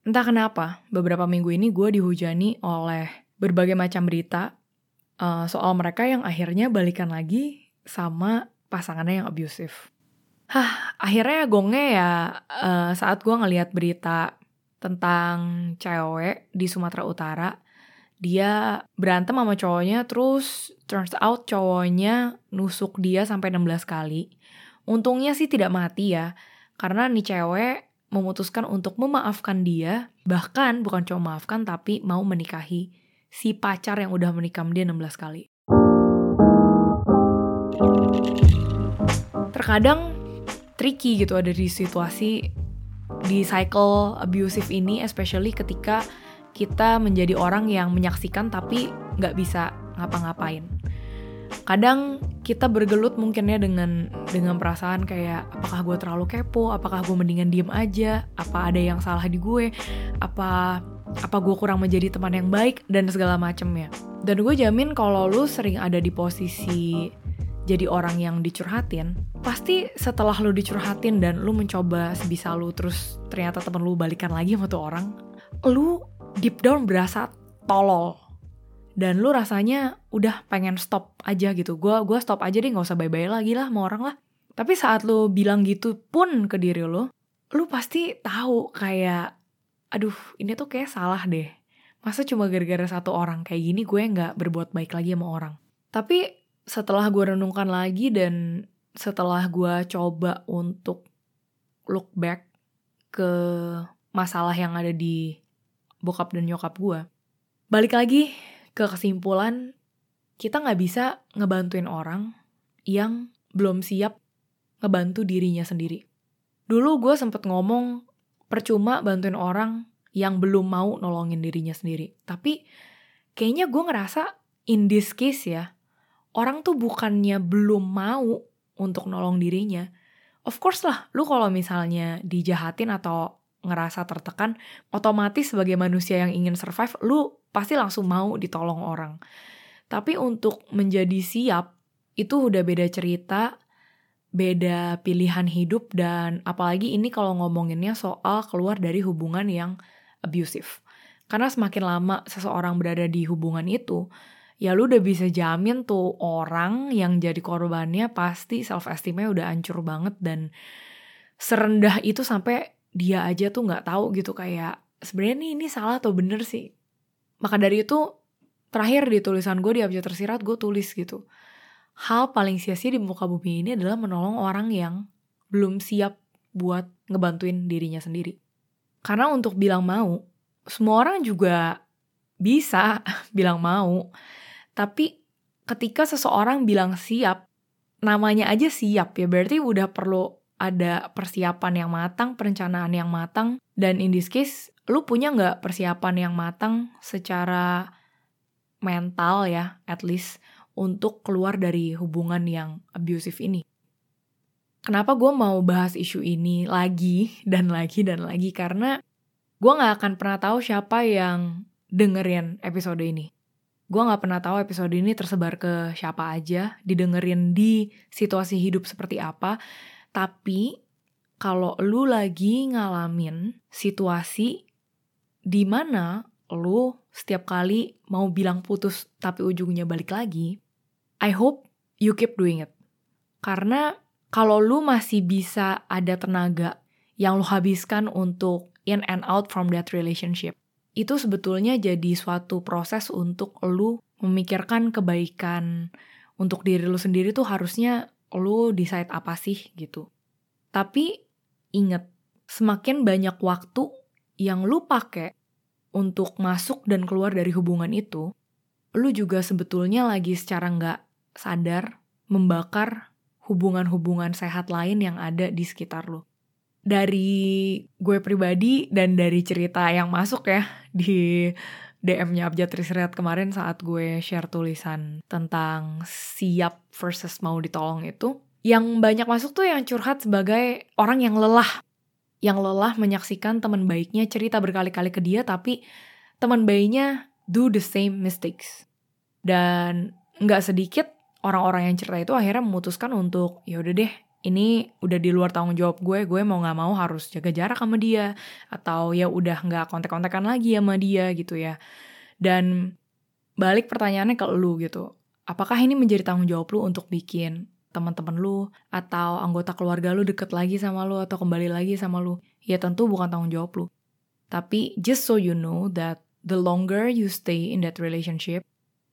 Entah kenapa, beberapa minggu ini gue dihujani oleh berbagai macam berita uh, soal mereka yang akhirnya balikan lagi sama pasangannya yang abusive. Hah, akhirnya gongnya ya uh, saat gue ngeliat berita tentang cewek di Sumatera Utara. Dia berantem sama cowoknya, terus turns out cowoknya nusuk dia sampai 16 kali. Untungnya sih tidak mati ya, karena nih cewek memutuskan untuk memaafkan dia, bahkan bukan cuma maafkan tapi mau menikahi si pacar yang udah menikam dia 16 kali. Terkadang tricky gitu ada di situasi di cycle abusive ini, especially ketika kita menjadi orang yang menyaksikan tapi nggak bisa ngapa-ngapain. Kadang kita bergelut mungkinnya dengan dengan perasaan kayak apakah gue terlalu kepo, apakah gue mendingan diem aja, apa ada yang salah di gue, apa apa gue kurang menjadi teman yang baik? Dan segala macemnya. Dan gue jamin kalau lu sering ada di posisi jadi orang yang dicurhatin, pasti setelah lu dicurhatin dan lu mencoba sebisa lu terus ternyata temen lu balikan lagi sama tuh orang, lu deep down berasa tolol dan lu rasanya udah pengen stop aja gitu. Gue gua stop aja deh nggak usah bye bye lagi lah sama orang lah. Tapi saat lu bilang gitu pun ke diri lu lu pasti tahu kayak aduh ini tuh kayak salah deh. Masa cuma gara-gara satu orang kayak gini gue nggak berbuat baik lagi sama orang? Tapi setelah gue renungkan lagi dan setelah gue coba untuk look back ke masalah yang ada di bokap dan nyokap gue balik lagi ke kesimpulan kita nggak bisa ngebantuin orang yang belum siap ngebantu dirinya sendiri. Dulu gue sempet ngomong percuma bantuin orang yang belum mau nolongin dirinya sendiri. Tapi kayaknya gue ngerasa in this case ya, orang tuh bukannya belum mau untuk nolong dirinya. Of course lah, lu kalau misalnya dijahatin atau ngerasa tertekan, otomatis sebagai manusia yang ingin survive, lu pasti langsung mau ditolong orang. Tapi untuk menjadi siap, itu udah beda cerita, beda pilihan hidup, dan apalagi ini kalau ngomonginnya soal keluar dari hubungan yang abusive. Karena semakin lama seseorang berada di hubungan itu, ya lu udah bisa jamin tuh orang yang jadi korbannya pasti self-esteemnya udah hancur banget dan serendah itu sampai dia aja tuh nggak tahu gitu kayak sebenarnya nih ini salah atau bener sih maka dari itu, terakhir di tulisan gue di abjad tersirat, gue tulis gitu. Hal paling sia-sia di muka bumi ini adalah menolong orang yang belum siap buat ngebantuin dirinya sendiri. Karena untuk bilang mau, semua orang juga bisa bilang mau. Tapi ketika seseorang bilang siap, namanya aja siap ya, berarti udah perlu ada persiapan yang matang, perencanaan yang matang, dan in this case, lu punya nggak persiapan yang matang secara mental ya, at least, untuk keluar dari hubungan yang abusive ini? Kenapa gue mau bahas isu ini lagi dan lagi dan lagi? Karena gue gak akan pernah tahu siapa yang dengerin episode ini. Gue gak pernah tahu episode ini tersebar ke siapa aja, didengerin di situasi hidup seperti apa, tapi kalau lu lagi ngalamin situasi di mana lu setiap kali mau bilang putus tapi ujungnya balik lagi, I hope you keep doing it. Karena kalau lu masih bisa ada tenaga yang lu habiskan untuk in and out from that relationship, itu sebetulnya jadi suatu proses untuk lu memikirkan kebaikan untuk diri lu sendiri tuh harusnya lu decide apa sih gitu. Tapi inget, semakin banyak waktu yang lu pakai untuk masuk dan keluar dari hubungan itu, lu juga sebetulnya lagi secara nggak sadar membakar hubungan-hubungan sehat lain yang ada di sekitar lu. Dari gue pribadi dan dari cerita yang masuk ya di DM-nya Abjad Trisriat kemarin saat gue share tulisan tentang siap versus mau ditolong itu. Yang banyak masuk tuh yang curhat sebagai orang yang lelah. Yang lelah menyaksikan teman baiknya cerita berkali-kali ke dia tapi teman baiknya do the same mistakes. Dan nggak sedikit orang-orang yang cerita itu akhirnya memutuskan untuk ya udah deh ini udah di luar tanggung jawab gue, gue mau gak mau harus jaga jarak sama dia, atau ya udah gak kontak-kontakan lagi sama dia gitu ya. Dan balik pertanyaannya ke lu gitu, apakah ini menjadi tanggung jawab lu untuk bikin teman-teman lu atau anggota keluarga lu deket lagi sama lu atau kembali lagi sama lu? Ya tentu bukan tanggung jawab lu. Tapi just so you know that the longer you stay in that relationship,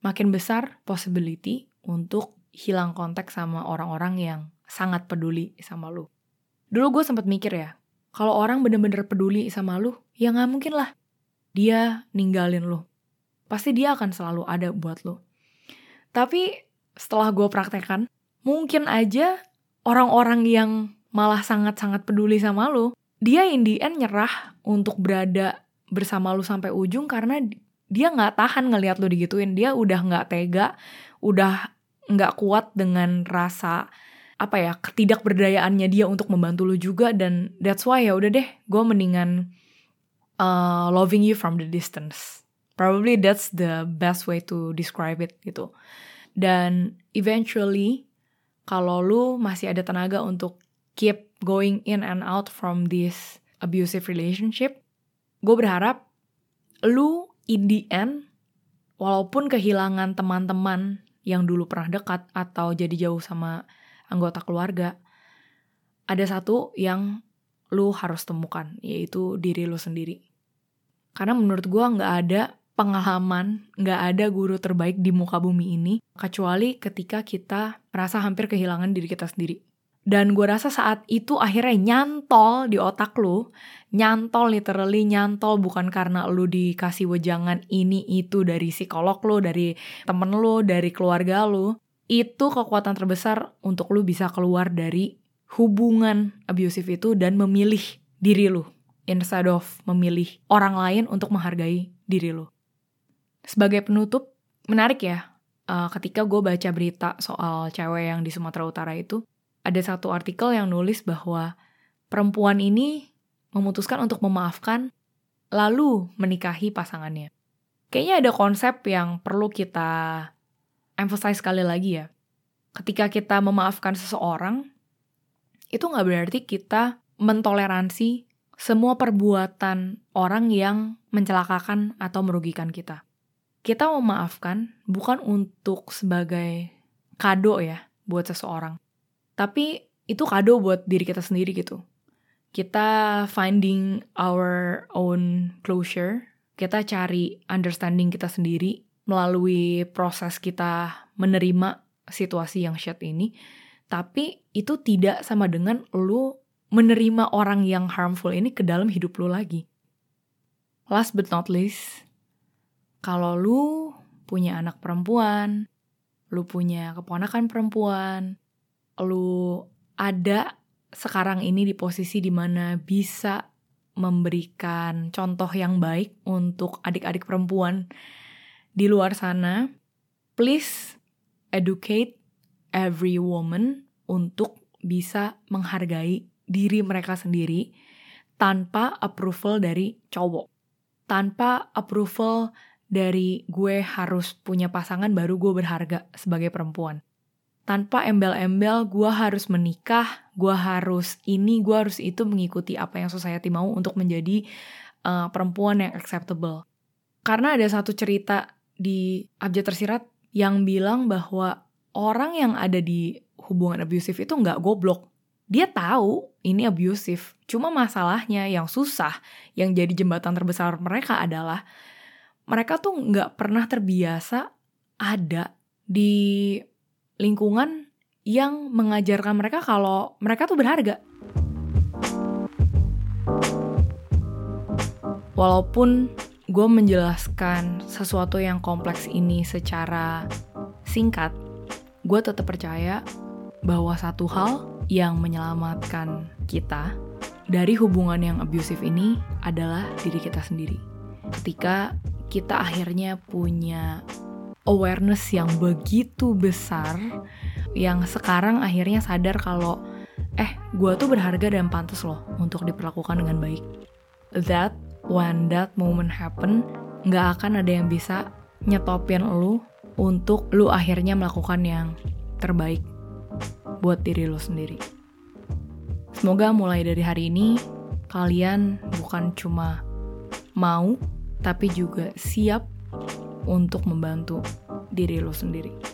makin besar possibility untuk hilang kontak sama orang-orang yang sangat peduli sama lu. Dulu gue sempat mikir ya, kalau orang bener-bener peduli sama lu, ya nggak mungkin lah dia ninggalin lu. Pasti dia akan selalu ada buat lu. Tapi setelah gue praktekkan, mungkin aja orang-orang yang malah sangat-sangat peduli sama lu, dia in the end nyerah untuk berada bersama lu sampai ujung karena dia nggak tahan ngelihat lu digituin. Dia udah nggak tega, udah nggak kuat dengan rasa apa ya ketidakberdayaannya dia untuk membantu lu juga dan that's why ya udah deh gue mendingan uh, loving you from the distance. Probably that's the best way to describe it gitu. Dan eventually kalau lu masih ada tenaga untuk keep going in and out from this abusive relationship gue berharap lu in the end walaupun kehilangan teman-teman yang dulu pernah dekat atau jadi jauh sama anggota keluarga, ada satu yang lu harus temukan, yaitu diri lu sendiri. Karena menurut gue nggak ada pengalaman, nggak ada guru terbaik di muka bumi ini, kecuali ketika kita merasa hampir kehilangan diri kita sendiri. Dan gue rasa saat itu akhirnya nyantol di otak lu, nyantol literally nyantol bukan karena lu dikasih wejangan ini itu dari psikolog lu, dari temen lu, dari keluarga lu, itu kekuatan terbesar untuk lu bisa keluar dari hubungan abusive itu dan memilih diri lu instead of memilih orang lain untuk menghargai diri lu. Sebagai penutup, menarik ya, uh, ketika gue baca berita soal cewek yang di Sumatera Utara itu, ada satu artikel yang nulis bahwa perempuan ini memutuskan untuk memaafkan lalu menikahi pasangannya. Kayaknya ada konsep yang perlu kita emphasize sekali lagi ya. Ketika kita memaafkan seseorang, itu nggak berarti kita mentoleransi semua perbuatan orang yang mencelakakan atau merugikan kita. Kita memaafkan bukan untuk sebagai kado ya buat seseorang. Tapi itu kado buat diri kita sendiri gitu. Kita finding our own closure, kita cari understanding kita sendiri melalui proses kita menerima situasi yang shit ini, tapi itu tidak sama dengan lu menerima orang yang harmful ini ke dalam hidup lu lagi. Last but not least, kalau lu punya anak perempuan, lu punya keponakan perempuan, lu ada sekarang ini di posisi di mana bisa memberikan contoh yang baik untuk adik-adik perempuan di luar sana, please educate every woman untuk bisa menghargai diri mereka sendiri tanpa approval dari cowok. Tanpa approval dari gue harus punya pasangan baru gue berharga sebagai perempuan. Tanpa embel-embel gue harus menikah, gue harus ini, gue harus itu mengikuti apa yang society mau untuk menjadi uh, perempuan yang acceptable. Karena ada satu cerita di Abjad Tersirat yang bilang bahwa orang yang ada di hubungan abusive itu nggak goblok. Dia tahu ini abusive. Cuma masalahnya yang susah, yang jadi jembatan terbesar mereka adalah mereka tuh nggak pernah terbiasa ada di lingkungan yang mengajarkan mereka kalau mereka tuh berharga. Walaupun gue menjelaskan sesuatu yang kompleks ini secara singkat, gue tetap percaya bahwa satu hal yang menyelamatkan kita dari hubungan yang abusive ini adalah diri kita sendiri. Ketika kita akhirnya punya awareness yang begitu besar, yang sekarang akhirnya sadar kalau eh gue tuh berharga dan pantas loh untuk diperlakukan dengan baik. That when that moment happen, nggak akan ada yang bisa nyetopin lu untuk lu akhirnya melakukan yang terbaik buat diri lu sendiri. Semoga mulai dari hari ini kalian bukan cuma mau, tapi juga siap untuk membantu diri lo sendiri.